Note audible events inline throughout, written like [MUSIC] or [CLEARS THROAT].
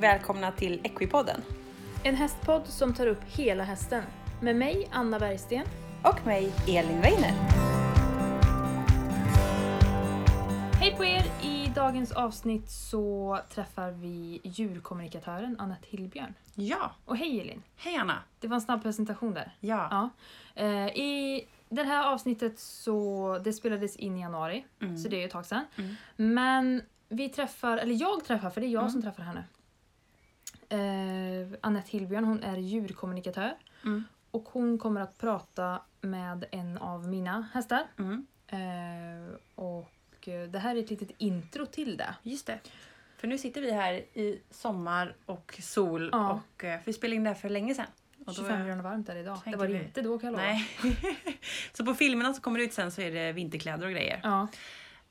välkomna till Equipodden. En hästpodd som tar upp hela hästen. Med mig, Anna Bergsten. Och mig, Elin Weiner. Hej på er! I dagens avsnitt så träffar vi djurkommunikatören Annette Hillbjörn. Ja, Och hej Elin! hej Anna. Det var en snabb presentation där. Ja. Ja. Eh, I det här avsnittet så, det spelades in i januari, Mm. så det är ju ett tag sedan. Mm. Men vi träffar, eller jag träffar, för det är jag Mm. som träffar henne. Eh, Annette Hillbjörn, hon är djurkommunikatör. Mm. Och hon kommer att prata med en av mina hästar. Mm. Eh, och eh, det här är ett litet intro till det. Just det. För nu sitter vi här i sommar och sol Ja. och eh, för vi spelade in det här för länge sedan. Och då- 25 grader varmt är det idag. Det var det inte då kan jag lova. Nej. [LAUGHS] så på filmerna som kommer ut sen så är det vinterkläder och grejer. Ja,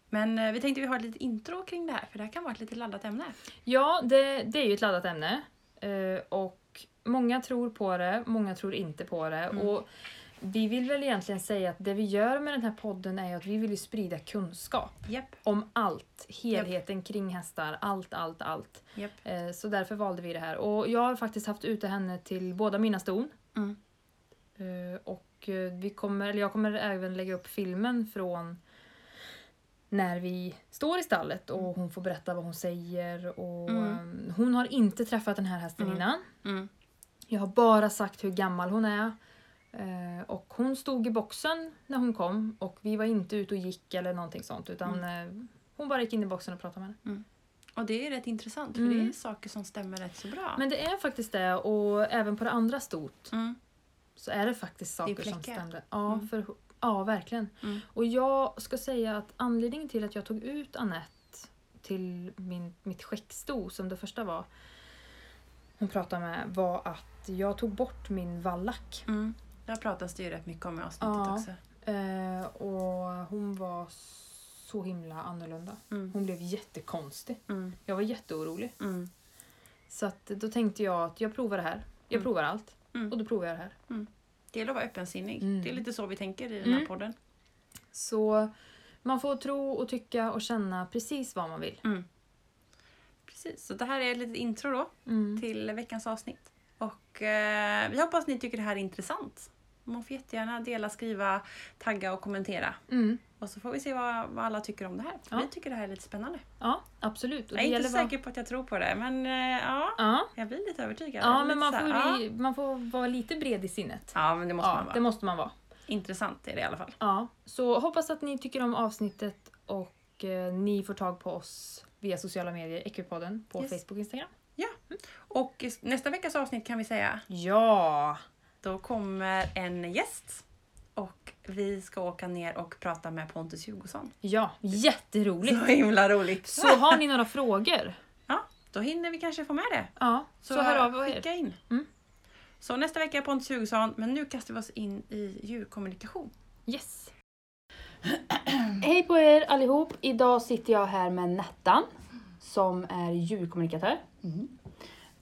Men eh, vi tänkte vi har ett litet intro kring det här för det här kan vara ett lite laddat ämne. ja det, det är ju ett laddat ämne. Eh, och många tror på det, många tror inte på det. Mm. Och vi vill väl egentligen säga att det vi gör med den här podden är att vi vill ju sprida kunskap Japp. om allt. Helheten kring hästar, allt, allt, allt. Japp. Eh, så därför valde vi det här. Och jag har faktiskt haft ute henne till båda mina ston. Mm. Eh, och vi kommer, eller jag kommer även lägga upp filmen från när vi står i stallet och hon får berätta vad hon säger. Och, Mm. eh, Hon har inte träffat den här hästen Mm. innan. Mm. Jag har bara sagt hur gammal hon är. Eh, och hon stod i boxen när hon kom och vi var inte ute och gick eller någonting sånt utan eh, hon bara gick in i boxen och pratade med henne. Och det är rätt intressant för Mm. det är saker som stämmer rätt så bra. Men det är faktiskt det och även på det andra stot Mm. så är det faktiskt Det saker som fläckar. stämde. Ja, Mm. för, ja verkligen. Mm. Och jag ska säga att anledningen till att jag tog ut Annette till min, mitt skäcksto som det första var hon pratade med var att jag tog bort min vallack. Mm. Där pratas det ju rätt mycket om i avsnittet Ja. också. Eh, och hon var så himla annorlunda. Mm. Hon blev jättekonstig. Mm. Jag var jätteorolig. Mm. Så att, då tänkte jag att jag provar det här. Jag Mm. provar allt. Mm. Och då provar jag det här. Det gäller att vara öppensinnig. Mm. Det är lite så vi tänker i den här Mm. podden. Så man får tro och tycka och känna precis vad man vill. Mm. Precis, så det här är ett litet intro då Mm. till veckans avsnitt. Och eh, vi hoppas ni tycker det här är intressant. Man får jättegärna dela, skriva, tagga och kommentera. Mm. Och så får vi se vad, vad alla tycker om det här. Ja. Vi tycker det här är lite spännande. Ja, absolut. Och Jag är inte säker på att jag tror på det, men eh, ja, Ja, jag blir lite övertygad. ja men man får, ju- man får vara lite bred i sinnet. ja. ja, men det måste Ja, man vara. det måste man vara. Intressant är det i alla fall. Ja, så hoppas att ni tycker om avsnittet och eh, ni får tag på oss via sociala medier, Equipodden, på Yes. Facebook och Instagram. Och i nästa veckas avsnitt kan vi säga, Ja! då kommer en gäst. Och vi ska åka ner och prata med Pontus Hugosson. Ja, jätteroligt! Så himla roligt! Så har ni några frågor, Ja, då hinner vi kanske få med det. ja, så, hör av er. skicka in. Mm. Så nästa vecka är Pontus Hugosson, men nu kastar vi oss in i djurkommunikation. Yes! [CLEARS THROAT] Hej på er allihop! Idag sitter jag här med Nettan som är djurkommunikatör.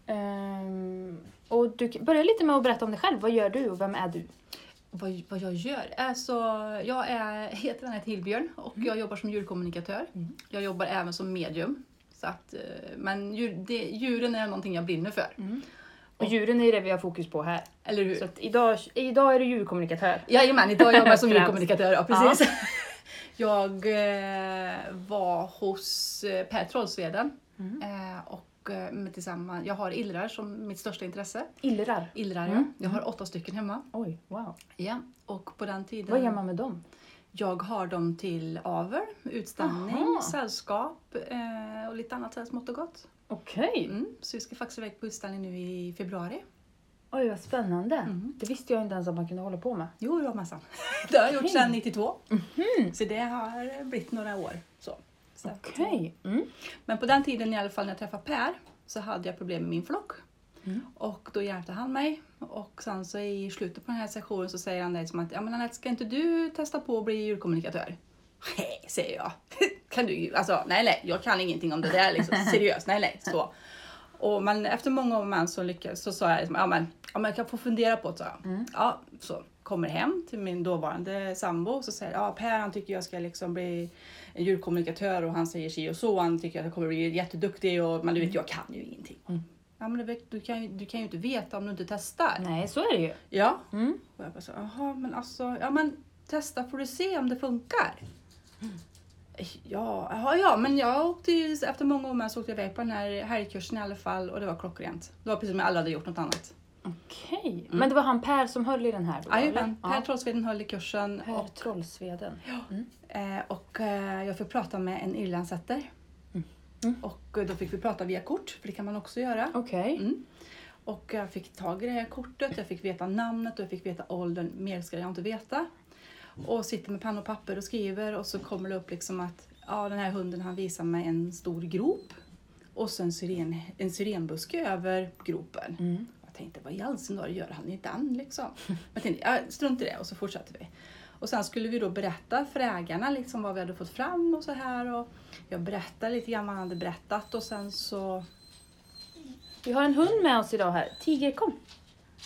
Ehm, och du kan börja lite med att berätta om dig själv. Vad gör du och vem är du? Vad, vad jag gör? Alltså, jag är, [LAUGHS] heter Anette Hillbjörn och jag jobbar som djurkommunikatör. Mm. Jag jobbar även som medium. Så att, eh, men djur, det, djuren är någonting jag brinner för. Och djuren är det vi har fokus på här. Eller hur? Så idag, idag är du djurkommunikatör. Jajamän, idag jobbar jag som [LAUGHS] djurkommunikatör. Ja, precis. [LAUGHS] Jag eh, var hos eh, Per Trollsveden Mm. eh, och eh, med tillsammans, jag har illrar som mitt största intresse. Illrar. Illrar, Mm. ja. Jag har åtta stycken hemma. Oj, wow. Ja. Och på den tiden... Vad gör man med dem? Jag har dem till avel, utställning, Aha. sällskap eh, och lite annat så här smått och gott. Okej. Mm. Så vi ska faktiskt iväg på utställning nu i februari. Oj, vad spännande. Mm. Det visste jag inte ens att man kunde hålla på med. Jo, jag massan. [LAUGHS] Det har jag gjort sedan 92. Mhm. Så det har blivit några år. Så. Att- Okej. Mm. Men på den tiden i alla fall när jag träffade Per så hade jag problem med min flock. Mm. Och då hjälpte han mig. Och sen så i slutet på den här sessionen så säger han liksom att ja men Anette, ska inte du testa på att bli djurkommunikatör? Nej, säger jag. [LAUGHS] kan du Alltså nej, nej, jag kan ingenting om det där liksom. [LAUGHS] Seriöst, nej, nej. Så. Och men efter många om och så lyckades så sa jag liksom, ja men, ja men jag kan få fundera på det, sa jag. Mm. Ja, så kommer hem till min dåvarande sambo och så säger ja Per han tycker jag ska liksom bli en djurkommunikatör och han säger si och så. Han tycker att jag kommer bli jätteduktig och men du vet jag kan ju ingenting. Ja, men du, vet, du, kan, ju- du kan ju inte veta om du inte testar. Nej, så är det ju. Ja. Mm. Och jag bara så, jaha men alltså, ja men testa får du se om det funkar. Ja, ja, ja, men jag åkte ju, efter många år med så åkte jag iväg på den här helgkursen i alla fall och det var klockrent. Det var precis som jag aldrig hade gjort något annat. Okej. Men det var han Per som höll i den här? Jajamän? Per Ja. Trollsveden höll i kursen Per och, Trollsveden. eh, och eh, jag fick prata med en irlandsätter. Mm. Och eh, då fick vi prata via kort, för det kan man också göra. Okej. Mm. Och jag fick tag i det här kortet, jag fick veta namnet och jag fick veta åldern. Mer ska jag inte veta. Och sitter med penna och papper och skriver och så kommer det upp liksom att ja, den här hunden han visar mig en stor grop och så en, syren, en syrenbuske över gropen. Mm. Tänkte, vad i all sin dar gör han i den liksom? Jag tänkte, strunt i det och så fortsatte vi. Och sen skulle vi då berätta för ägarna liksom vad vi hade fått fram och så här. Och jag berättade lite grann vad han hade berättat och sen så Vi har en hund med oss idag här. Tiger, kom.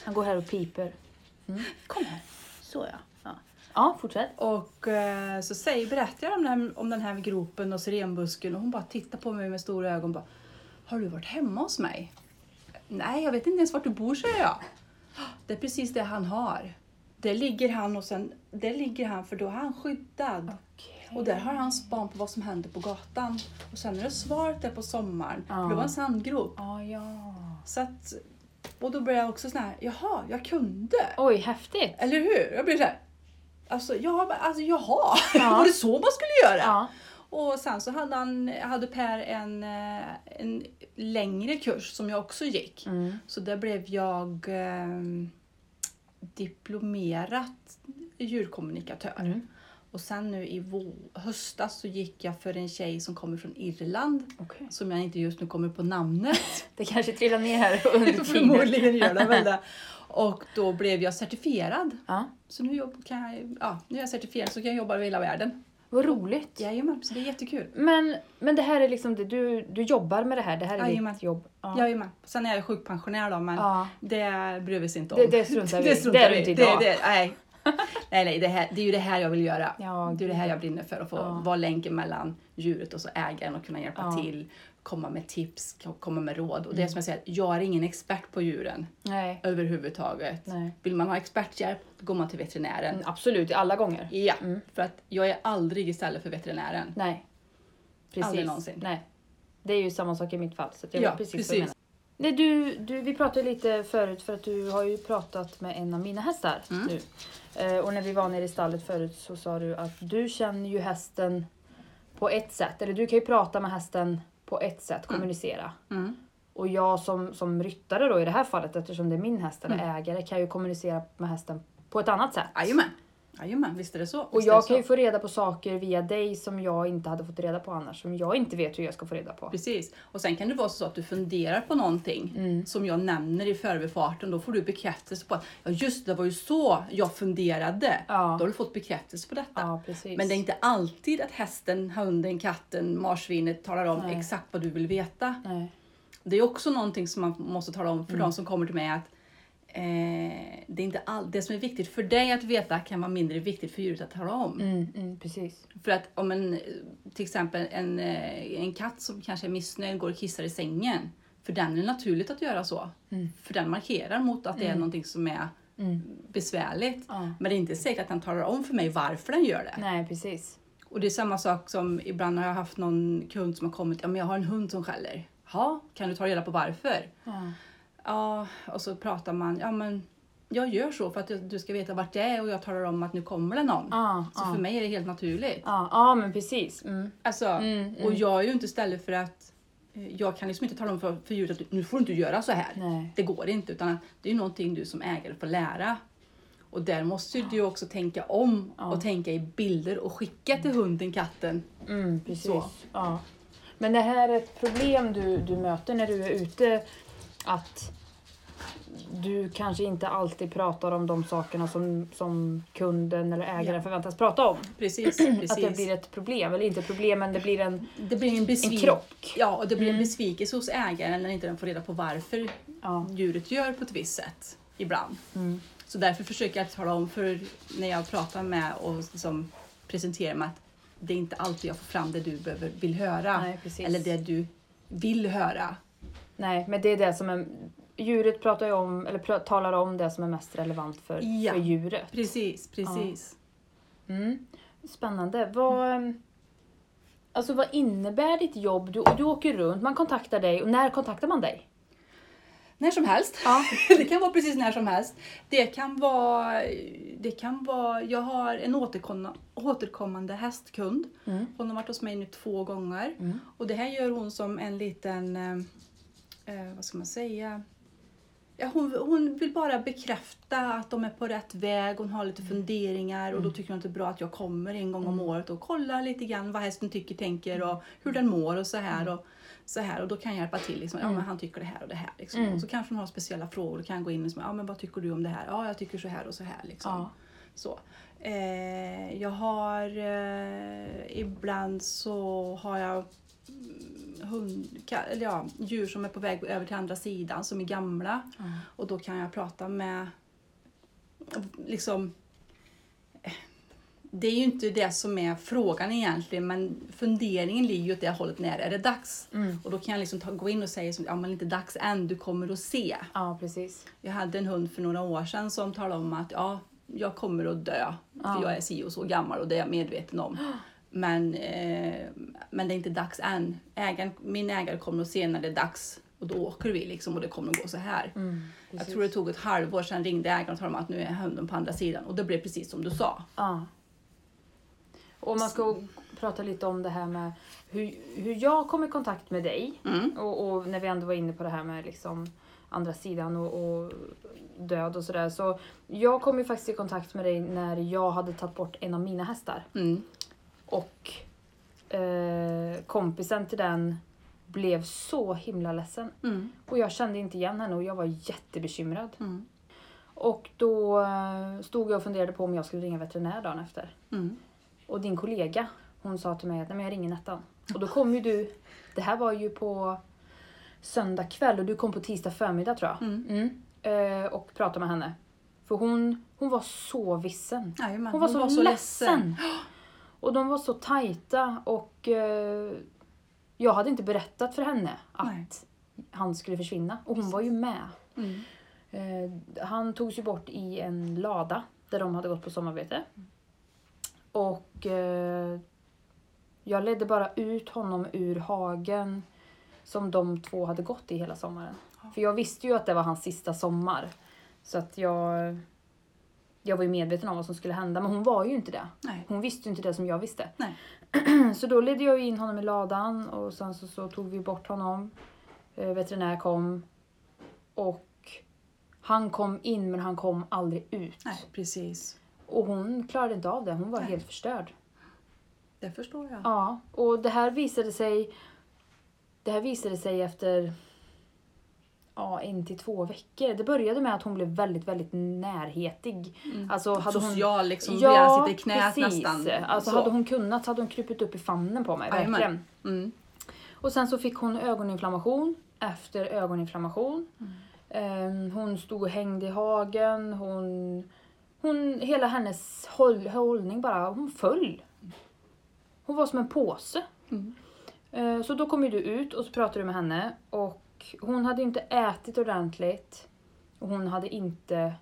Han går här och piper. Mm. Kom här. Så ja. Ja, ja fortsätt. Och eh, så säger, berättar jag om den, här, om den här gropen och syrenbusken och hon bara tittar på mig med stora ögon och bara Har du varit hemma hos mig? Nej, jag vet inte ens vart du bor, säger jag. Det är precis det han har. Där ligger han och sen, där ligger han för då är han skyddad. Och där har han span på vad som händer på gatan. Och sen är det svalt där på sommaren. Ja. För det var en sandgrop. Ja, ja. Så att, och då började jag också sån här, jaha, jag kunde. Oj, häftigt. Eller hur? Jag blir så här, alltså, ja, men alltså jaha, Ja. [LAUGHS] var det så man skulle göra? Ja. Och sen så hade, han, hade Per en, eh, en längre kurs som jag också gick. Mm. Så där blev jag eh, diplomerat djurkommunikatör. Mm. Och sen nu i höstas så gick jag för en tjej som kommer från Irland. Okej. Som jag inte just nu kommer på namnet. [LAUGHS] Det kanske trillar ner här under [LAUGHS] tiden. Förmodligen gör det väl det. [LAUGHS] Och då blev jag certifierad. Ja. Så nu, jobb, kan jag, ja, nu är jag certifierad så kan jag jobba över hela världen. Vad roligt. Jajamän, så det är jättekul. Men, men det här är liksom det, du, du jobbar med det här, det här är Jajamän. ditt jobb. Ja. Jajamän. Sen är jag sjukpensionär då, men Ja. det bryr vi oss inte om. Det, det struntar vi [LAUGHS] i. struntar Det är vi det, det, nej. nej, nej det, här, det är ju det här jag vill göra. Ja, det är det här jag brinner för, att få Ja. vara länken mellan djuret och så ägaren och kunna hjälpa till, komma med tips, komma med råd. Och det är Mm. som jag säger, jag är ingen expert på djuren Nej. överhuvudtaget. Nej. Vill man ha experthjälp, då går man till veterinären. Mm, absolut, alla gånger. Ja, Mm. för att jag är aldrig istället för veterinären. Nej. Precis. Aldrig någonsin. Nej. Det är ju samma sak i mitt fall. Så jag Ja, vet precis, precis. vad du menar. Nej, du, du, vi pratade lite förut för att du har ju pratat med en av mina hästar Mm. nu. Eh, och när vi var nere i stallet förut så sa du att du känner ju hästen på ett sätt. Eller du kan ju prata med hästen på ett sätt, kommunicera. Mm. Och jag som, som ryttare då i det här fallet, eftersom det är min häst eller Mm. ägare, kan ju kommunicera med hästen på ett annat sätt. Jajamän, Jajamän, visst är det så. Och Visst är jag kan ju få reda på saker via dig som jag inte hade fått reda på annars. Som jag inte vet hur jag ska få reda på. Precis. Och sen kan det vara så att du funderar på någonting Mm. som jag nämner i förbifarten. Då får du bekräftelse på att ja just det, var ju så jag funderade. Ja. Då har du fått bekräftelse på detta. Ja, precis. Men det är inte alltid att hästen, hunden, katten, marsvinet talar om Nej. exakt vad du vill veta. Nej. Det är också någonting som man måste tala om för Mm. de som kommer till mig att det, är inte all, det som är viktigt för dig att veta kan vara mindre viktigt för djuret att tala om. Mm, mm, precis. För att om en, till exempel en, eh, en katt som kanske är missnöjd går och kissar i sängen. För den är det naturligt att göra så. Mm. För den markerar mot att det är Mm. någonting som är Mm. besvärligt. Ja. Men det är inte säkert att den talar om för mig varför den gör det. Nej, precis. Och det är samma sak som ibland har jag haft någon kund som har kommit. Ja, men jag har en hund som skäller. Ja, kan du ta reda på varför? Ja. Ja, och så pratar man. Ja, men jag gör så för att du ska veta vart det är och jag talar om att nu kommer det någon. Ja, Så ja. för mig är det helt naturligt. Ja, ja, men precis. Mm. Alltså, Mm, Och mm. jag är ju inte ställd för att eh, jag kan liksom inte tala om för, för djuret att nu får du inte göra så här. Nej. Det går inte utan det är ju någonting du som ägare får lära. Och där måste ju du också tänka om Ja. och tänka i bilder och skicka till hunden, katten. Mm, precis. Så. Men det här är ett problem du, du möter när du är ute. Att du kanske inte alltid pratar om de sakerna som, som kunden eller ägaren Ja. förväntas prata om. Precis, precis. [CLEARS THROAT] Att det blir ett problem. Eller inte problem, men det blir en, det blir en, en besvik- krock. Ja, och det blir Mm. en besvikelse hos ägaren när inte den får reda på varför Ja. djuret gör på ett visst sätt ibland. Mm. Så därför försöker jag tala om för när jag pratar med och liksom presenterar mig att det är inte alltid jag får fram det du behöver, vill höra. Nej, eller det du vill höra. Nej, men det är det som är... Djuret pratar ju om, eller pr- talar om det som är mest relevant för, Ja. för djuret. Precis, precis. Mm. Spännande. Vad, alltså, vad innebär ditt jobb? Du, du åker runt, man kontaktar dig. Och när kontaktar man dig? När som helst. Ja. [LAUGHS] det kan vara precis när som helst. Det kan vara, det kan vara jag har en återkommande, återkommande hästkund. Mm. Hon har varit hos mig nu två gånger. Mm. Och det här gör hon som en liten, eh, vad ska man säga, ja, hon, hon vill bara bekräfta att de är på rätt väg. Hon har lite funderingar och då tycker hon att det är bra att jag kommer en gång om året och kollar lite grann vad hästen tycker, tänker och hur den mår och så här. Och, så här och då kan jag hjälpa till. Liksom. Ja, men han tycker det här och det här. Liksom. Mm. Och så kanske hon har speciella frågor och kan gå in och säga, ja, men vad tycker du om det här? Ja, jag tycker så här och så här. Liksom. Ja. Så. Eh, jag har eh, ibland så har jag mm, hund, eller ja, djur som är på väg över till andra sidan som är gamla. Och då kan jag prata med liksom eh, det är ju inte det som är frågan egentligen men funderingen ligger ju åt det hållet när är det dags? Mm. Och då kan jag liksom ta, gå in och säga ja men inte dags än, du kommer att se. Ja, precis. Jag hade en hund för några år sedan som talade om att ja, jag kommer att dö. Ja. För jag är si och så gammal och det är jag medveten om. [GASPS] Men, eh, men det är inte dags än. Ägaren, min ägare kommer att se när det är dags. Och då åker vi liksom och det kommer att gå så här. Mm, jag tror det tog ett halvår sedan ringde ägaren och talade om att nu är hunden på andra sidan. Och det blev precis som du sa. Ja. Och man ska prata lite om det här med hur, hur jag kom i kontakt med dig. Mm. Och, och när vi ändå var inne på det här med liksom andra sidan och, och död och sådär. Så jag kom ju faktiskt i kontakt med dig när jag hade tagit bort en av mina hästar. Mm. Och eh, kompisen till den blev så himla ledsen. Mm. Och jag kände inte igen henne och jag var jättebekymrad. Mm. Och då eh, stod jag och funderade på om jag skulle ringa veterinär dagen efter. Mm. Och din kollega, hon sa till mig att Nej, men jag ringer Nettan. Och då kom ju du, det här var ju på söndag kväll och du kom på tisdag förmiddag tror jag. Mm. Mm. Eh, och pratade med henne. För hon, hon var så vissen. Jajamän, Hon var så ledsen. Och de var så tajta och eh, jag hade inte berättat för henne att Nej. han skulle försvinna. Och hon var ju med. Mm. Eh, han togs ju bort i en lada där de hade gått på sommarbete. Och eh, jag ledde bara ut honom ur hagen som de två hade gått i hela sommaren. För jag visste ju att det var hans sista sommar. Så att jag, jag var ju medveten om vad som skulle hända, men hon var ju inte det. Nej. Hon visste ju inte det som jag visste. Nej. [CLEARS THROAT] Så då ledde jag in honom i ladan och sen så, så tog vi bort honom. Eh, veterinär kom. Och han kom in men han kom aldrig ut. Nej, precis. Och hon klarade inte av det, hon var Nej. helt förstörd. Det förstår jag. Ja, och det här visade sig Det här visade sig efter ja, en till två veckor. Det började med att hon blev väldigt, väldigt närhetig. Alltså, hade hon, Social liksom, ja, sitta i knät precis. nästan. Alltså Så. hade hon kunnat så hade hon krupit upp i famnen på mig, verkligen. Mm. Och sen så fick hon ögoninflammation efter ögoninflammation. Mm. Ehm, Hon stod och hängde i hagen. Hon, hon, hela hennes håll, hållning bara, hon föll. Hon var som en påse. Mm. Eh, Så då kom ju du ut och så pratade du med henne och hon hade inte ätit ordentligt och hon hade inte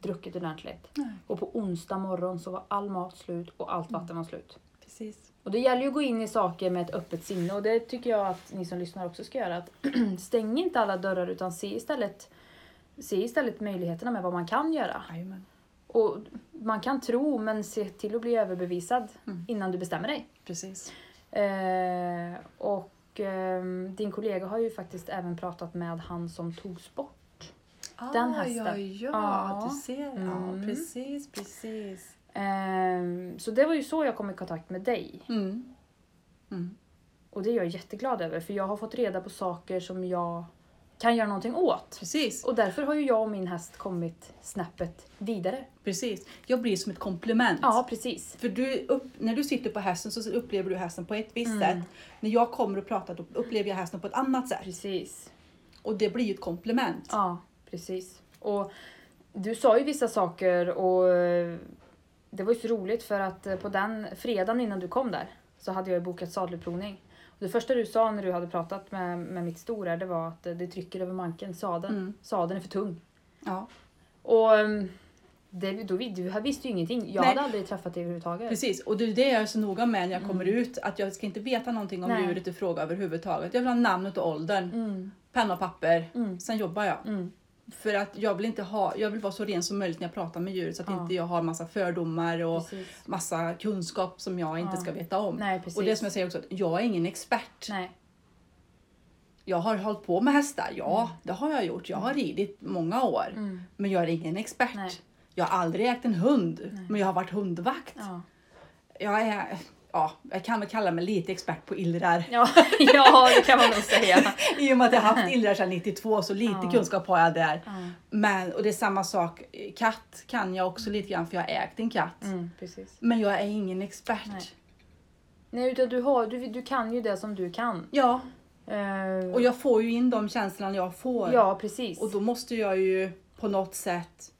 druckit ordentligt. Nej. Och på onsdag morgon så var all mat slut och allt vatten var slut. Precis. Och det gäller ju att gå in i saker med ett öppet sinne och det tycker jag att ni som lyssnar också ska göra. Att [CLEARS THROAT] stäng inte alla dörrar utan se istället, se istället möjligheterna med vad man kan göra. Jajamän. Och man kan tro men se till att bli överbevisad Mm. innan du bestämmer dig. Precis. Eh, och ehm, din kollega har ju faktiskt även pratat med han som togs bort. Den ah, hästen. Ja, ja, Ja. du ser. Mm. Ja, precis, precis. Ehm, så det var ju så jag kom i kontakt med dig. Mm. Mm. Och det är jag jätteglad över för jag har fått reda på saker som jag kan göra någonting åt. Precis, Och därför har ju jag och min häst kommit snäppet vidare. precis. Jag blir som ett komplement. Ja, precis. För du upp, när du sitter på hästen så upplever du hästen på ett visst Mm. sätt. När jag kommer och pratar då upplever jag hästen på ett annat sätt. Precis. Och det blir ju ett komplement. Ja, precis. Och du sa ju vissa saker och eh, det var ju så roligt för att eh, på den fredagen innan du kom där så hade jag bokat sadelprovning. Det första du sa när du hade pratat med, med mitt stor här, det var att det trycker över manken, sadeln. Mm. Sadeln är för tung. Ja, Och ehm, det, då, du visste ju ingenting. Jag Nej. hade aldrig träffat dig överhuvudtaget. precis. Och det är det jag är så noga med när jag kommer ut. Att jag ska inte veta någonting om Nej. djuret i fråga överhuvudtaget. Jag vill ha namnet och åldern, Mm, penna och papper. Mm. Sen jobbar jag. mm, För att jag vill inte ha, jag vill vara så ren som möjligt när jag pratar med djuret så att Ja. inte jag har massa fördomar och precis. massa kunskap som jag inte Ja. ska veta om. Nej. Och det som jag säger också, att jag är ingen expert. Nej. Jag har hållit på med hästar, ja det har jag gjort. Jag har ridit många år. Mm. Men jag är ingen expert. Nej. Jag har aldrig ägt en hund, men jag har varit hundvakt. Ja. Jag är, ja, jag kan väl kalla mig lite expert på illrar. Ja, [LAUGHS] ja, det kan man nog säga. [LAUGHS] I och med att jag har haft illrar sedan 92 så lite Ja. kunskap har jag där. Ja. Men, och det är samma sak, katt kan jag också lite grann för jag har ägt en katt. Mm. Men jag är ingen expert. Nej. Nej, utan du, har, du, du kan ju det som du kan. Ja, Eh, och jag får ju in de känslorna jag får. Ja, precis. Och då måste jag ju på något sätt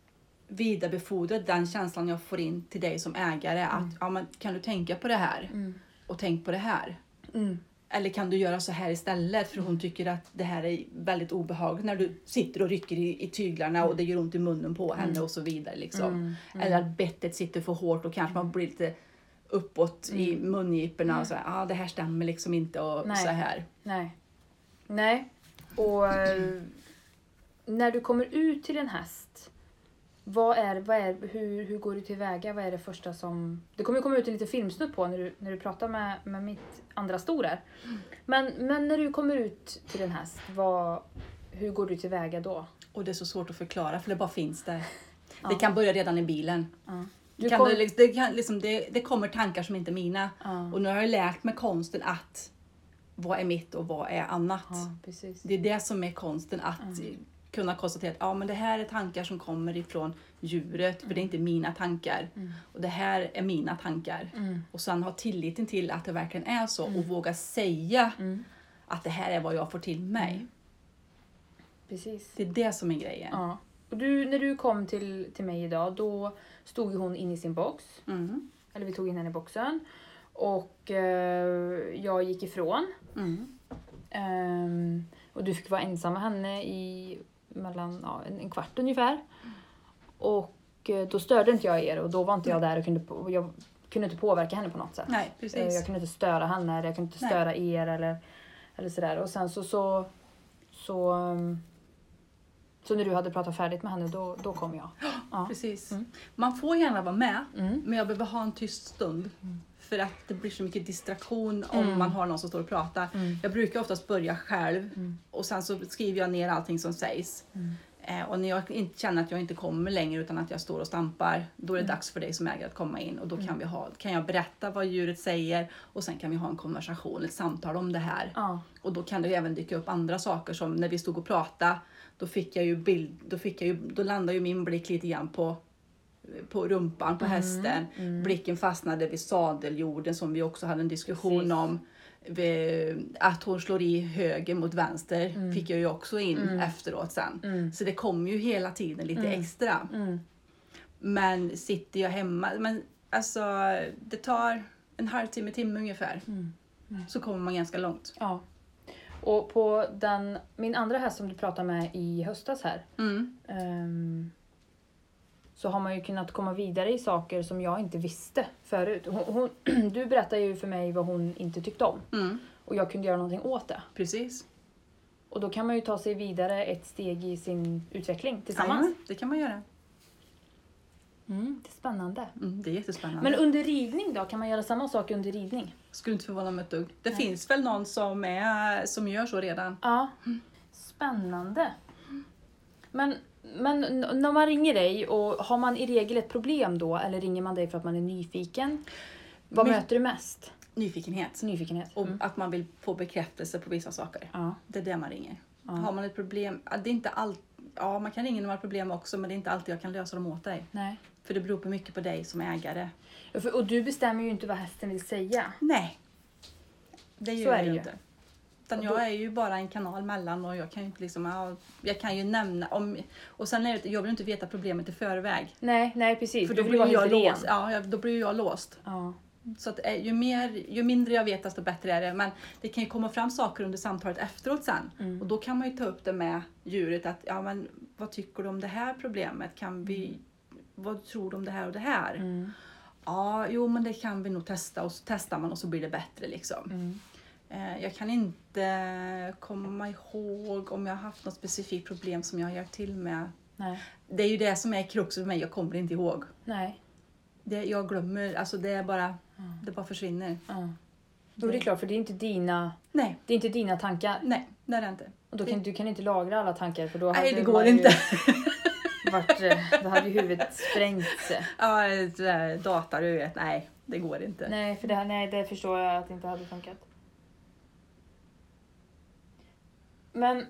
vidarebefordra den känslan jag får in till dig som ägare. Att ja, men, kan du tänka på det här? Mm. Och tänk på det här. Mm. Eller kan du göra så här istället? För hon tycker att det här är väldigt obehagligt när du sitter och rycker i, i tyglarna och det gör ont i munnen på henne och så vidare. Liksom. Mm. Eller att bettet sitter för hårt och kanske man blir lite uppåt i mungiporna och så här, ah, det här stämmer liksom inte och Nej. så här. Nej. Nej. Och eh, när du kommer ut till en häst, vad är, vad är, hur, hur går du tillväga? Vad är det första som... Det kommer ju komma ut en liten filmsnutt på när du, när du pratar med, med mitt andra stor här. Men, men när du kommer ut till en häst, vad, hur går du tillväga då? Och det är så svårt att förklara för det bara finns där. [LAUGHS] Ja. Det kan börja redan i bilen. Ja. Du kan, kom- det, det, kan, liksom, det, det kommer tankar som inte är mina. Ja. Och nu har jag lärt mig konsten att vad är mitt och vad är annat. Det är det som är konsten att kunna konstatera att ja, men det här är tankar som kommer ifrån djuret för det är inte mina tankar. Och det här är mina tankar. Mm. Och sen ha tilliten till att det verkligen är så och våga säga Mm. att det här är vad jag får till mig. Precis. Det är det som är grejen. Ja. Och du, när du kom till, till mig idag, då stod hon inne i sin box. Mm. Eller vi tog in henne i boxen. Och eh, jag gick ifrån. Mm. Ehm, och du fick vara ensam med henne i mellan ja, en, kvart ungefär. Och eh, då störde inte jag er och då var inte jag där och kunde, jag kunde inte påverka henne på något sätt. Nej, Eh, precis. Jag kunde inte störa henne eller jag kunde inte Nej. störa er eller, eller sådär. Och sen så, så, så, um, så när du hade pratat färdigt med henne då, då kom jag. [GASPS] Ja. Precis. Mm. Man får gärna vara med, Mm. men jag behöver ha en tyst stund. För att det blir så mycket distraktion om Mm. man har någon som står och pratar. Mm. Jag brukar oftast börja själv Mm. och sen så skriver jag ner allting som sägs. Mm. Eh, och när jag inte känner att jag inte kommer längre utan att jag står och stampar, då är det dags för dig som ägare att komma in och då kan, vi ha, kan jag berätta vad djuret säger och sen kan vi ha en konversation, ett samtal om det här. Ja. Och då kan det även dyka upp andra saker som när vi stod och pratade, då fick jag ju bild, då, fick jag ju, då landade ju min blick lite grann på på rumpan på hästen. Blicken fastnade vid sadeljorden som vi också hade en diskussion Precis. om. Att hon slår i höger mot vänster fick jag ju också in efteråt sen. Mm. Så det kommer ju hela tiden lite extra. Mm. Men sitter jag hemma, men alltså det tar en halvtimme, timme ungefär. Mm. Så kommer man ganska långt. ja. Och på den, min andra häst som du pratade med i höstas här. Mm. Så har man ju kunnat komma vidare i saker som jag inte visste förut. Hon, hon, [CLEARS THROAT] du berättade ju för mig vad hon inte tyckte om. Mm. Och jag kunde göra någonting åt det. Precis. Och då kan man ju ta sig vidare ett steg i sin utveckling tillsammans. Jajamän, det kan man göra. Mm, det är spännande. Mm, det är jättespännande. Men under ridning då? Kan man göra samma sak under ridning? Skulle inte förvåna mig ett dugg. Det finns väl någon som, är, som gör så redan. Ja. Spännande. Men, men när man ringer dig, och har man i regel ett problem då? Eller ringer man dig för att man är nyfiken? Vad My- möter du mest? Nyfikenhet. Nyfikenhet. Och Mm. att man vill få bekräftelse på vissa saker. Ja. Det är det man ringer. Ja. Har man ett problem, det är inte allt, ja man kan ringa när man har problem också men det är inte alltid jag kan lösa dem åt dig. Nej. För det beror på mycket på dig som ägare. Och för- Och du bestämmer ju inte vad hästen vill säga. Nej. Det Så gör är jag det ju. inte. Utan jag är ju bara en kanal mellan och jag kan ju inte liksom, ja, jag kan ju nämna om, och sen är det, jag vill inte veta problemet i förväg. Nej, nej precis. För då blir jag låst. Ja, då blir jag låst. Ja. Så att, eh, ju, mer, ju mindre jag vet desto bättre är det. Men det kan ju komma fram saker under samtalet efteråt sen. Mm. Och då kan man ju ta upp det med djuret. att ja, men Vad tycker du om det här problemet? Kan vi, Vad tror du om det här och det här? Mm. Ja, jo men det kan vi nog testa. Och så testar man och så blir det bättre. liksom. Mm. Eh, Jag kan inte komma ihåg om jag har haft något specifikt problem som jag har hjälpt till med. Nej. Det är ju det som är kruxet för mig. Jag kommer inte ihåg. Nej. Det, jag glömmer. Alltså det är bara, det bara försvinner. Då är det klart, för det är inte dina, Nej, det är inte dina tankar. nej, det är det inte. Och då kan, du kan inte lagra alla tankar för då Nej, hade det går inte. [LAUGHS] Varit, eh, då hade ju huvudet sprängt sig. [LAUGHS] Ja, det där data du vet. Nej, det går inte. Nej, för det, nej, det förstår jag att det inte hade funkat. Men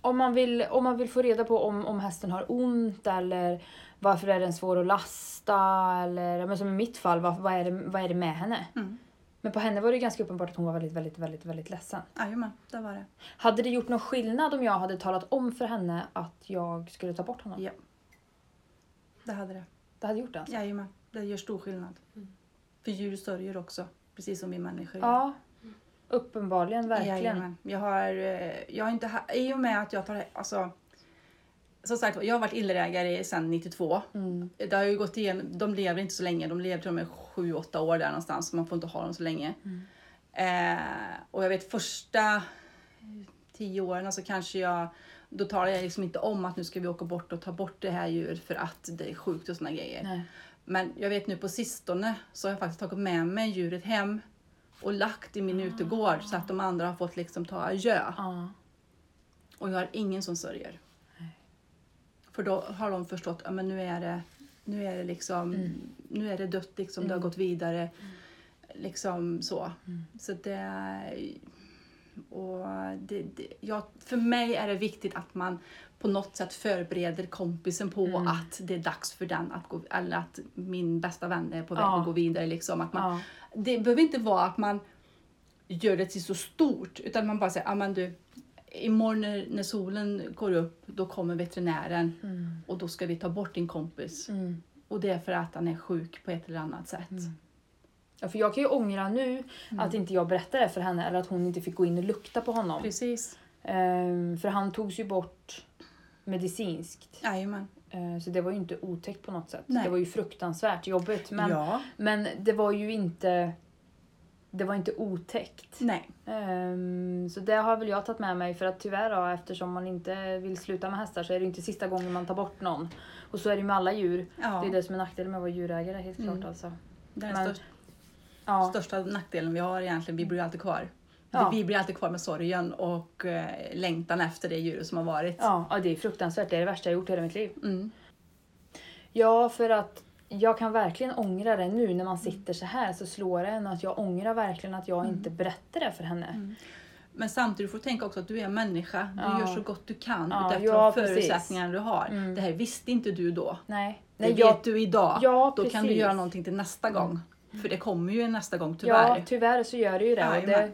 om man vill, om man vill få reda på om, om hästen har ont eller varför är den svår att lasta eller men som i mitt fall, vad, vad, är, det, vad är det med henne? Mm. Men på henne var det ganska uppenbart att hon var väldigt, väldigt, väldigt, väldigt ledsen. Jajamän, det var det. Hade det gjort någon skillnad om jag hade talat om för henne att jag skulle ta bort honom? Ja. Det hade det. Det hade gjort det alltså? Jajamän, det gör stor skillnad. För djur sörjer också, precis som vi människor gör. Ja, uppenbarligen, verkligen. Jajamän. Jag har, eh, jag har inte I och med att jag tar... Alltså, som sagt jag har varit illrägare sedan 92. Mm. Det har ju gått igenom, de lever inte så länge, de lever till och med 7-8 år där någonstans, så man får inte ha dem så länge. Eh, och jag vet första tio åren så kanske jag, då talar jag liksom inte om att nu ska vi åka bort och ta bort det här djuret för att det är sjukt och såna grejer. Nej. Men jag vet nu på sistone så har jag faktiskt tagit med mig djuret hem och lagt i min utegård så att de andra har fått liksom ta adjö. Ja. Och jag har ingen som sörjer. För då har de förstått att men nu är det, nu är det liksom, Mm. nu är det dött liksom, det har gått vidare. Liksom så. Mm. Så det, och det, det, ja, för mig är det viktigt att man på något sätt förbereder kompisen på Mm. att det är dags för den att gå, eller att min bästa vän är på väg Ja. att gå vidare. Liksom. Att man, Ja. det behöver inte vara att man gör det till så stort utan man bara säger, ah, men du, imorgon när, när solen går upp då kommer veterinären Mm. och då ska vi ta bort din kompis. Mm. Och det är för att han är sjuk på ett eller annat sätt. Ja, för jag kan ju ångra nu Mm. att inte jag berättade det för henne eller att hon inte fick gå in och lukta på honom. Precis. Ehm, för han togs ju bort medicinskt. Jajamän. Ehm, så det var ju inte otäckt på något sätt. Nej. Det var ju fruktansvärt jobbigt. Men, ja. men det var ju inte det var inte otäckt. Nej. Ehm, så det har väl jag tagit med mig för att tyvärr då, eftersom man inte vill sluta med hästar så är det inte sista gången man tar bort någon. Och så är det ju med alla djur. Ja. Det är det som är nackdelen med att vara djurägare helt Mm. klart alltså. Är Men- den största, Ja. största nackdelen vi har egentligen. Vi blir alltid kvar. Ja. Vi blir alltid kvar med sorgen och eh, längtan efter det djuret som har varit. Ja, ja, det är fruktansvärt. Det är det värsta jag gjort i hela mitt liv. Mm. Ja, för att jag kan verkligen ångra det nu när man sitter så här så slår det en att jag ångrar verkligen att jag inte berättade det för henne. Men samtidigt får du tänka också att du är människa. Du Ja. gör så gott du kan Ja, utefter ja, de precis. förutsättningar du har. Mm. Det här visste inte du då. Nej. Det Nej, vet jag, du idag. Ja, då kan du precis. Mm. göra någonting till nästa gång. För det kommer ju nästa gång tyvärr. Ja, tyvärr så gör det ju det. Och det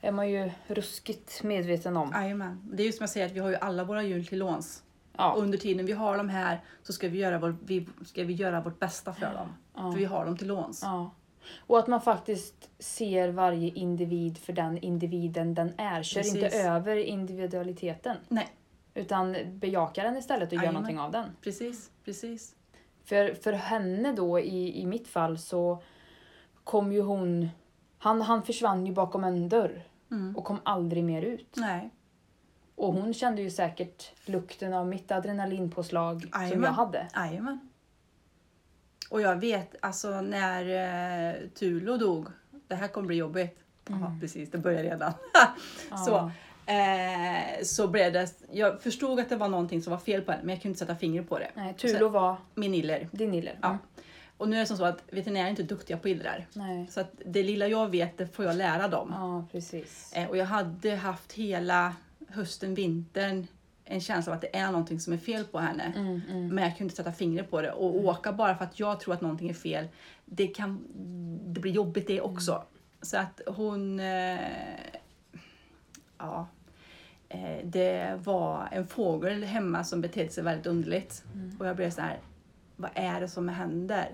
är man ju ruskigt medveten om. Jajamän. Det är ju som jag säger att vi har ju alla våra djur till låns. Ja. Och under tiden vi har dem här så ska vi göra, vår, vi, ska vi göra vårt bästa för dem. Ja. För vi har dem till låns. Ja. Och att man faktiskt ser varje individ för den individen den är. Kör Precis. inte över individualiteten. Nej, Utan bejakar den istället och gör Jajamän. någonting av den. precis, precis. För, för henne då i, i mitt fall så kom ju hon... Han, han försvann ju bakom en dörr Mm. och kom aldrig mer ut. Nej, Och hon kände ju säkert lukten av mitt adrenalinpåslag som Jajamän. jag hade. jajamän. Och jag vet, alltså när eh, Tulo dog, det här kommer bli jobbigt. Ja, precis, det börjar redan. [LAUGHS] så, eh, så blev det, jag förstod att det var någonting som var fel på henne, men jag kunde inte sätta fingret på det. Nej, Tulo var Min iller. din iller. Ja. Och nu är det som så att veterinärer är inte duktiga på illrar. Så att det lilla jag vet, det får jag lära dem. Ja, precis. Eh, och jag hade haft hela hösten, vintern en känsla av att det är någonting som är fel på henne. Mm, mm. Men jag kunde inte sätta fingret på det. Och åka bara för att jag tror att någonting är fel, det kan det blir jobbigt det också. Mm. Så att hon... Eh, ja, eh, det var en fågel hemma som betedde sig väldigt underligt. Mm. Och jag blev så här, vad är det som händer?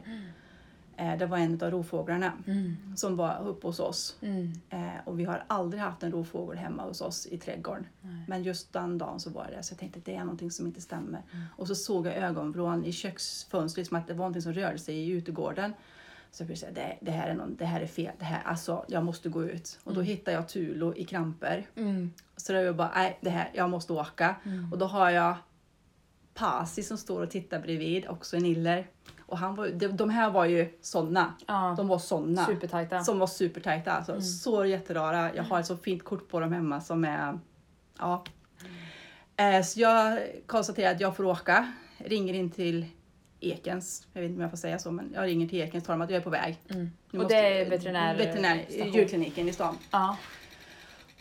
Eh, det var en av rovfåglarna Mm. som var uppe hos oss. Mm. Eh, och vi har aldrig haft en rovfågel hemma hos oss i trädgården. Nej. Men just den dagen så var det så jag tänkte att det är någonting som inte stämmer. Mm. Och så såg jag ögonvrån i köksfönstret som att det var någonting som rörde sig i utegården. Så jag här, det, det, här är någon, det här är fel, det här, alltså jag måste gå ut. Och då hittade jag Tulo i kramper. Mm. Så då var jag bara, nej det här, jag måste åka. Mm. Och då har jag Pasi som står och tittar bredvid, också en iller. Och han var, de, de här var ju såna. Ja. De var såna. Supertajta. Som var supertajta. Alltså. Så jätterara. Jag har ett så fint kort på dem hemma som är... Ja. Eh, så jag konstaterar att jag får åka. Ringer in till Ekens. Jag vet inte om jag får säga så, men jag ringer till Ekens. Talar om att jag är på väg. Mm. Och måste- det är veterinär- veterinär djurkliniken i stan. Ja.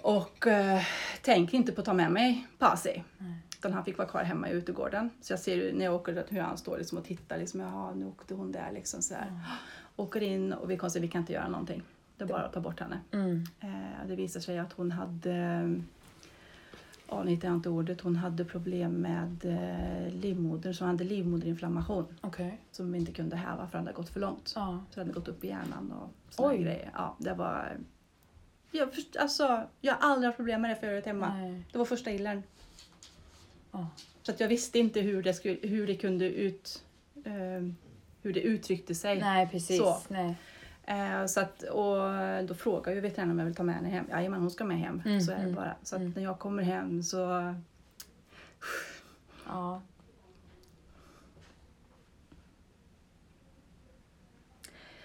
Och eh, tänker inte på att ta med mig Pasi. Nej. Utan han fick vara kvar hemma i utegården. Så jag ser ju när jag åker hur han står liksom och tittar. Liksom, Jaha, nu åkte hon där. Liksom, så här. Åker in och vi konstaterar vi kan inte göra någonting. Det är bara att ta bort henne. Mm. Eh, det visar sig att hon hade, ja nu hittar jag inte ordet, hon hade problem med eh, livmodern. Så hon hade livmoderinflammation Okej. som vi inte kunde häva för det hade gått för långt. Ja. Så det hade gått upp i hjärnan och såna Oj. grejer. Ja, det var... Jag, alltså, jag har aldrig haft problem med det förut hemma. Nej. Det var första illern. Ja. Så att jag visste inte hur det, skulle, hur det kunde ut... Eh, hur det uttryckte sig. Nej, precis. Så. Nej. Eh, så att, och då frågar ju veterinären om jag vill ta med henne hem. Jajamän, hon ska med hem. Mm, så är det mm, bara. Så att mm. när jag kommer hem så... Ja.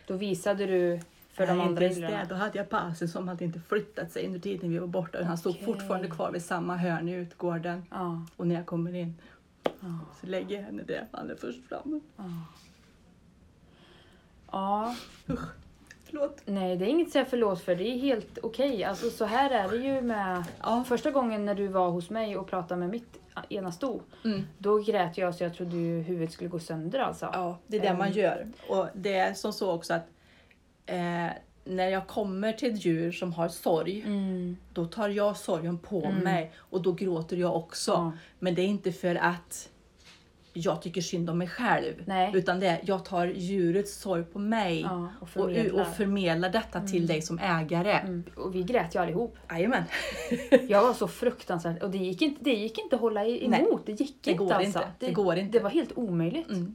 Då visade du för de Nej, andra ens illarna. det. Då hade jag Basen som hade inte flyttat sig under tiden vi var borta. Han stod fortfarande kvar vid samma hörn i utgården. Ja. Och när jag kommer in så lägger jag henne där. Han är först fram. Ja. Ja. Förlåt. Nej, det är inget att säga förlåt för. Det är helt okej. Alltså så här är det ju med... Ja. Första gången när du var hos mig och pratade med mitt ena sto, Mm. då grät jag så jag trodde ju huvudet skulle gå sönder alltså. Ja, det är det man Ehm. gör. Och det är som så också att eh, när jag kommer till ett djur som har sorg, Mm. då tar jag sorgen på Mm. mig och då gråter jag också. Ja. Men det är inte för att jag tycker synd om mig själv. Nej. Utan det är jag tar djurets sorg på mig Ja, och och, förmedlar. och förmedlar detta till dig som ägare. Mm. Och vi grät ju allihop. Jajamän. [LAUGHS] Jag var så fruktansvärt och det gick inte, det gick inte att hålla i- Nej, emot. det gick det inte går alltså. inte. Det går inte. Det var helt omöjligt. Mm.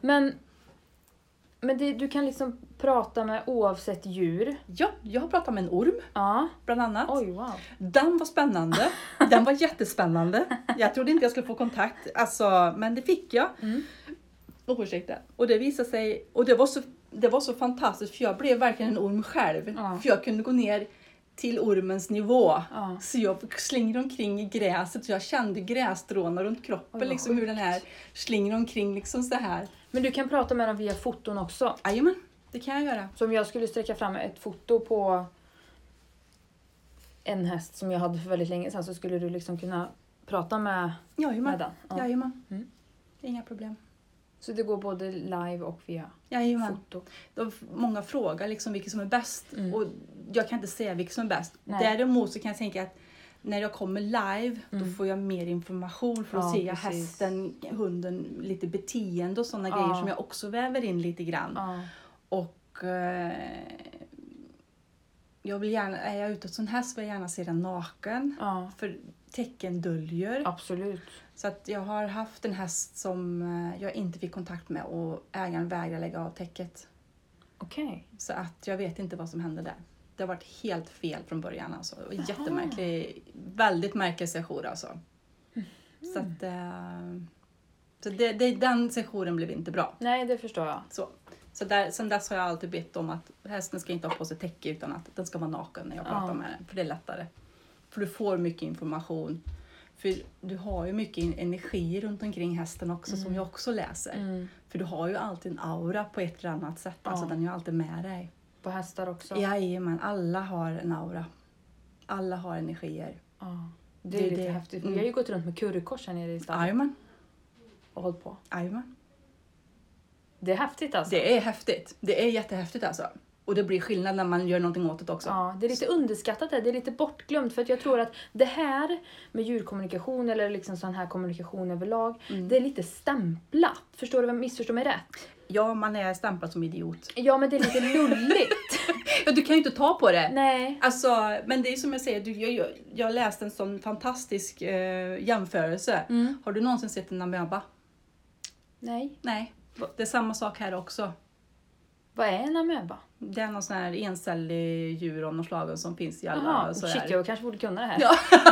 Men, men det, du kan liksom prata med oavsett djur. Ja, jag har pratat med en orm Ja. bland annat. Oj, wow. Den var spännande. Den var jättespännande. Jag trodde inte jag skulle få kontakt, alltså, men det fick jag. Mm. Oh, ursäkta. Och det visade sig, och det var, så, det var så fantastiskt för jag blev verkligen en orm själv. Ja. För jag kunde gå ner till ormens nivå. Ja. Så jag slänger omkring i gräset och jag kände grässtråna runt kroppen. Oj, liksom hur den här slänger omkring liksom så här. Men du kan prata med dem via foton också. Jajamän, det kan jag göra. Så om jag skulle sträcka fram ett foto på en häst som jag hade för väldigt länge sedan så skulle du liksom kunna prata med, med Jajamän. den. Ja. Jajamän. Mm. Inga problem. Så det går både live och via Jajamän. foto. De, många frågar liksom vilket som är bäst Mm. och jag kan inte säga vilket som är bäst. Nej. Däremot så kan jag tänka att när jag kommer live då Mm. får jag mer information för då Ja, precis. hästen, hunden, lite beteende och sådana Ja. grejer som jag också väver in lite grann. Ja. Och eh, jag vill gärna, är jag ute hos en häst vill jag gärna se den naken. För tecken döljer. absolut. Så att jag har haft en häst som eh, jag inte fick kontakt med och ägaren vägrar lägga av täcket. Okej. Så att jag vet inte vad som hände där. Det har varit helt fel från början alltså. Jättemärklig, väldigt märklig session alltså. Så att, eh, så det, det, den sessionen blev inte bra. Nej, det förstår jag. Så, så där, sen dess har jag alltid bett om att hästen ska inte ha på sig täcke utan att den ska vara naken när jag Ja. pratar med den. För det är lättare. För du får mycket information. För du har ju mycket energi runt omkring hästen också som jag också läser. Mm. För du har ju alltid en aura på ett eller annat sätt. Alltså Ja. den är ju alltid med dig. På hästar också? Jajamän, alla har en aura. Alla har energier. Ja. Det är Det är lite det. häftigt. Mm. Vi har ju gått runt med currykors här nere i stallet Jajamän, och hållit på. jajamän. Det är häftigt alltså. Det är häftigt. Det är jättehäftigt alltså. Och det blir skillnad när man gör någonting åt det också. Ja, det är lite underskattat det, det är lite bortglömt för att jag tror att det här med djurkommunikation eller liksom sån här kommunikation överlag, Mm. det är lite stämplat. Förstår du? Missförstå mig rätt? Ja, man är stämplad som idiot. Ja, men det är lite lulligt. [LAUGHS] Ja, du kan ju inte ta på det. Nej. Alltså, men det är som jag säger, du, jag, jag, jag läste en sån fantastisk eh, jämförelse. Mm. Har du någonsin sett en amöba? Nej. Nej. Det är samma sak här också. Vad är en amöba? Det är någon sån här encellig djur av något slag som finns i alla Jaha, sådär. shit jag kanske borde kunna det här. Ja. [LAUGHS]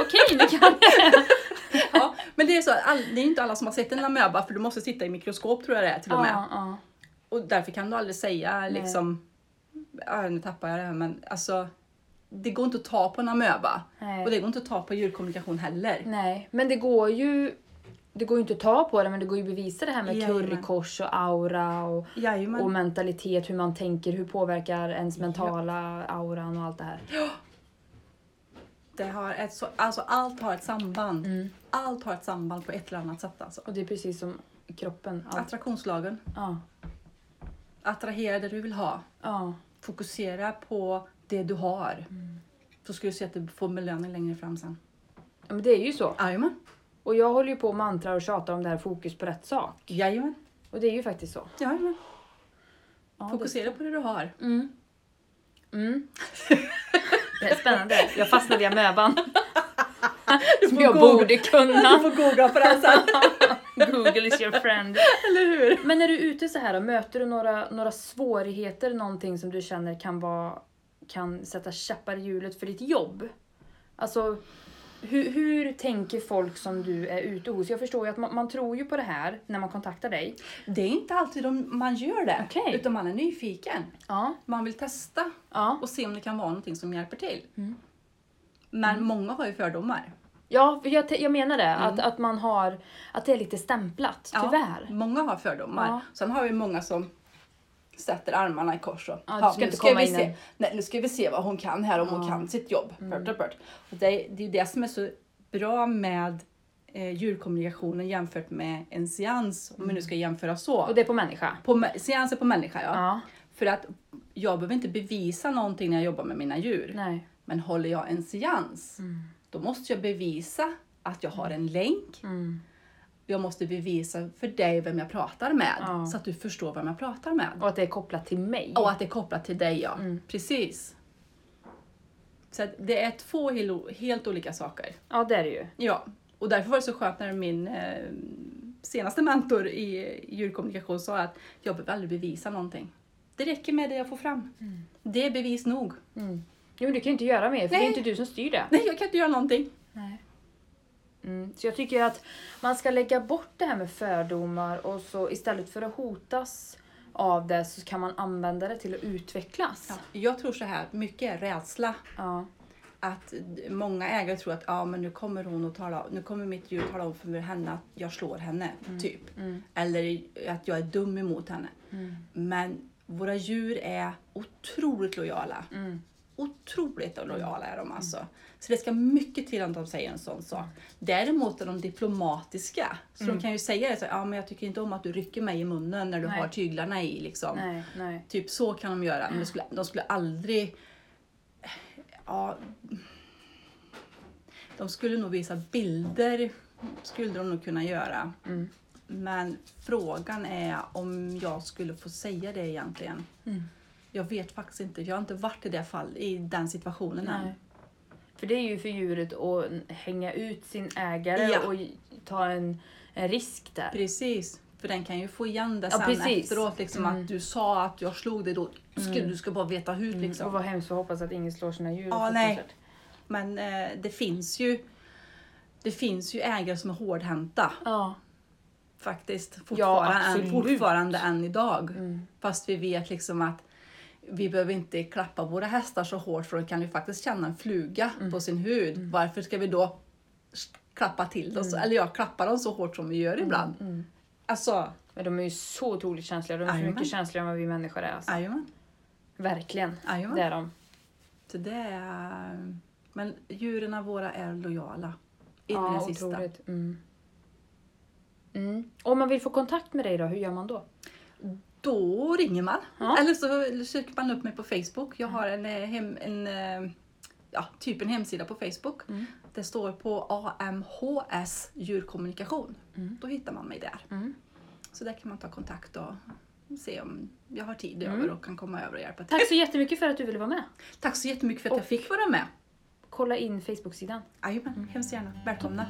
Okej, nu kan jag. [LAUGHS] ja, men det är så, all, det är inte alla som har sett en amöba för du måste sitta i mikroskop tror jag det är till och med. Ja, ja. Och därför kan du aldrig säga liksom, ja, nu tappar jag det här men alltså, det går inte att ta på en amöba. Nej. Och det går inte att ta på djurkommunikation heller. Nej, men det går ju det går ju inte att ta på det men det går ju att bevisa det här med Jajamän. currykors och aura och, Jajamän. och mentalitet, hur man tänker, hur påverkar ens mentala auran och allt det här. Det har ett så, alltså allt har ett samband. Mm. Allt har ett samband på ett eller annat sätt alltså. Och det är precis som kroppen. Allt. Attraktionslagen. Ja, Attrahera det du vill ha. ja. Fokusera på det du har. Mm. Så ska du se att du får belöning längre fram sen. ja, men det är ju så. Jajamän. Och jag håller ju på och mantrar och tjatar om det här fokus på rätt sak. Jajamän. Och det är ju faktiskt så. Jajamän. Ja, Fokusera på det du har. Mm. Mm. [LAUGHS] Det är spännande. Jag fastnade i amöban. Som jag googla. borde kunna. får googla på det sen. [LAUGHS] Google is your friend. Eller hur? Men när du är ute så här, möter du några, några svårigheter, någonting som du känner kan, vara, kan sätta käppar i hjulet för ditt jobb? Alltså, hur, hur tänker folk som du är ute hos? Jag förstår ju att man, man tror ju på det här när man kontaktar dig. Det är inte alltid de, man gör det. Okej. Utan man är nyfiken. Ja. Man vill testa Ja, och se om det kan vara någonting som hjälper till. Mm. Men många har ju fördomar. ja jag, jag menar det. Att, att man har, att det är lite stämplat, Ja, tyvärr. Många har fördomar. Ja. Sen har vi många som sätter armarna i kors och Ja, du ska nu ska vi in se, nej, nu ska vi se vad hon kan här, om hon Ja. kan sitt jobb. Pört, pört, pört. Och det, är- det är det som är så bra med eh, djurkommunikationen jämfört med en seans, om vi nu ska jämföra så. Och det är på människa. På, mä- seanser på människa, ja. Ja. För att jag behöver inte bevisa någonting när jag jobbar med mina djur. Nej. Men håller jag en seans, Mm. då måste jag bevisa att jag har en länk. Mm. Jag måste bevisa för dig vem jag pratar med. Ja. Så att du förstår vem jag pratar med. Och att det är kopplat till mig. Och att det är kopplat till dig, ja. Mm. Precis. Så det är två hel- helt olika saker. Ja, det är det ju. Ja. Och därför var det så skönt när min eh, senaste mentor i djurkommunikation sa att jag behöver aldrig bevisa någonting. Det räcker med det jag får fram. Det är bevis nog. Mm. Jo, men du kan ju inte göra mer, för det är Nej. inte du som styr det. Nej, jag kan inte göra någonting. Nej. Mm. Så jag tycker att man ska lägga bort det här med fördomar och så istället för att hotas av det så kan man använda det till att utvecklas. Ja. Jag tror så här, mycket är rädsla. Ja. Att många ägare tror att ja, men nu kommer hon och tala, nu kommer mitt djur tala om för henne att jag slår henne, typ. Mm. Eller att jag är dum emot henne. Mm. Men våra djur är otroligt lojala. Mm. Otroligt lojala är de alltså. Så det ska mycket till om de säger en sån sak. Däremot är de diplomatiska. Så de kan ju säga det så ja men jag tycker inte om att du rycker mig i munnen när du Nej. har tyglarna i liksom. Nej, nej. Typ så kan de göra. Men de skulle, de skulle aldrig... Ja, de skulle nog visa bilder. Skulle de nog kunna göra. Mm. Men frågan är om jag skulle få säga det egentligen. Mm. Jag vet faktiskt inte. Jag har inte varit i det fall, i den situationen än. nej. För det är ju för djuret att hänga ut sin ägare Ja. och ta en, en risk där. Precis. För den kan ju få igen det Ja, sen precis. efteråt. Liksom, Mm. Att du sa att jag slog dig då. Ska, Mm. Du ska bara veta hur Mm. liksom. Och vad hemskt att hoppas att ingen slår sina djur. Ja, nej. Men eh, det finns ju det finns ju ägare som är hårdhänta Ja. faktiskt. Fortfarande, än, absolut. fortfarande än idag. Mm. Fast vi vet liksom att vi behöver inte klappa våra hästar så hårt för de kan ju faktiskt känna en fluga Mm. på sin hud. Varför ska vi då klappa till dem, så- eller ja, klappa dem så hårt som vi gör ibland? Mm. Alltså, Men de är ju så otroligt känsliga. De är så mycket känsligare än vad vi människor är. Alltså. Verkligen. Jajamän. Det är de. Så det är... Men djuren våra är lojala. In i Ja, det sista. otroligt. Mm. Mm. Om man vill få kontakt med dig då, hur gör man då? Då ringer man. Ja. Eller så söker man upp mig på Facebook. Jag har en, eh, hem, en eh, ja, typ en hemsida på Facebook. Mm. Det står på AMHS djurkommunikation. Mm. Då hittar man mig där. Mm. Så där kan man ta kontakt och se om jag har tid Mm. över och kan komma över och hjälpa till. Tack så jättemycket för att du ville vara med. Tack så jättemycket för att jag Och- fick vara med. Kolla in Facebook-sidan. Jajamän, hemskt gärna. Välkomna.